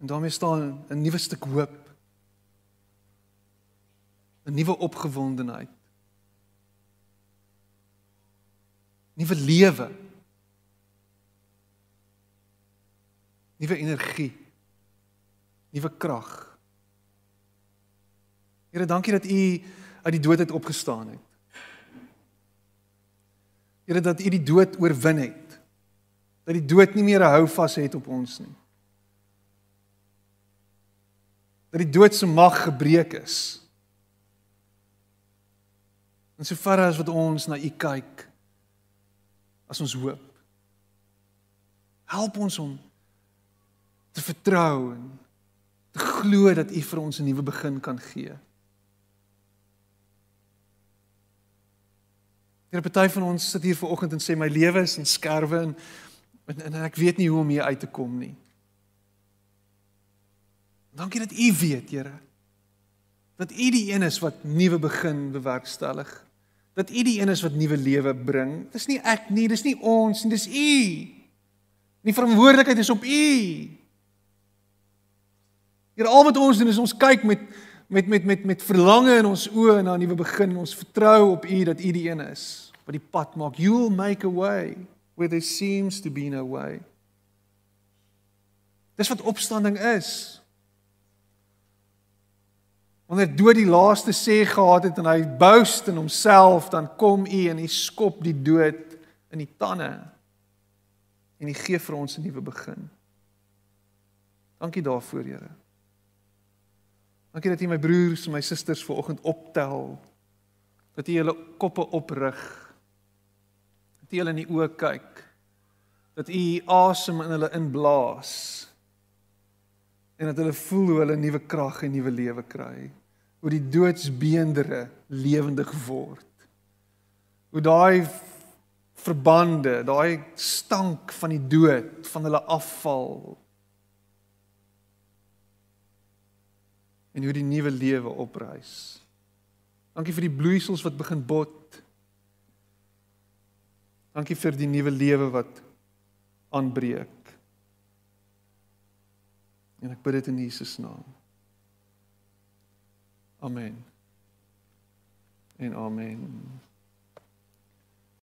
En daarmee staan 'n nuwe stuk hoop. 'n nuwe opgewondenheid. Nuwe lewe. Nuwe energie. Nuwe krag. Here, dankie dat U uit die dood uit opgestaan het. Here dat U die dood oorwin het. Dat die dood nie meer 'n houvas het op ons nie. Dat die dood se mag gebreek is. En so ver as wat ons na U kyk as ons hoop. Help ons om te vertrou en te glo dat U vir ons 'n nuwe begin kan gee. Here party van ons sit hier vanoggend en sê my lewe is in skerwe en, en en ek weet nie hoe om hier uit te kom nie. Dankie dat U weet, Here. Dat U die een is wat nuwe begin bewerkstellig. Dat U die een is wat nuwe lewe bring. Dis nie ek nie, dis nie ons nie, dis U. Die verantwoordelikheid is op U. Here, al wat ons doen is ons kyk met met met met met verlange in ons oë na 'n nuwe begin. Ons vertrou op U dat U die een is wat die pad maak. You will make a way where there seems to be no way. Dis wat opstanding is. Wanneer dood die laaste sê gehad het en hy boast in homself, dan kom U en U skop die dood in die tande. En U gee vir ons 'n nuwe begin. Dankie daarvoor, Here. Dankie dat U my broers en my susters vanoggend optel. Dat U hulle koppe oprig. Dat U hulle in die oë kyk. Dat U asem in hulle inblaas. En dat hulle voel hoe hulle nuwe krag en nuwe lewe kry. Hoe die doodsbeendere lewendig word. Hoe daai verbande, daai stank van die dood van hulle afval en hoe die nuwe lewe opreis. Dankie vir die bloeisels wat begin bot. Dankie vir die nuwe lewe wat aanbreek. En ek bid dit in Jesus naam. Amen. En amen.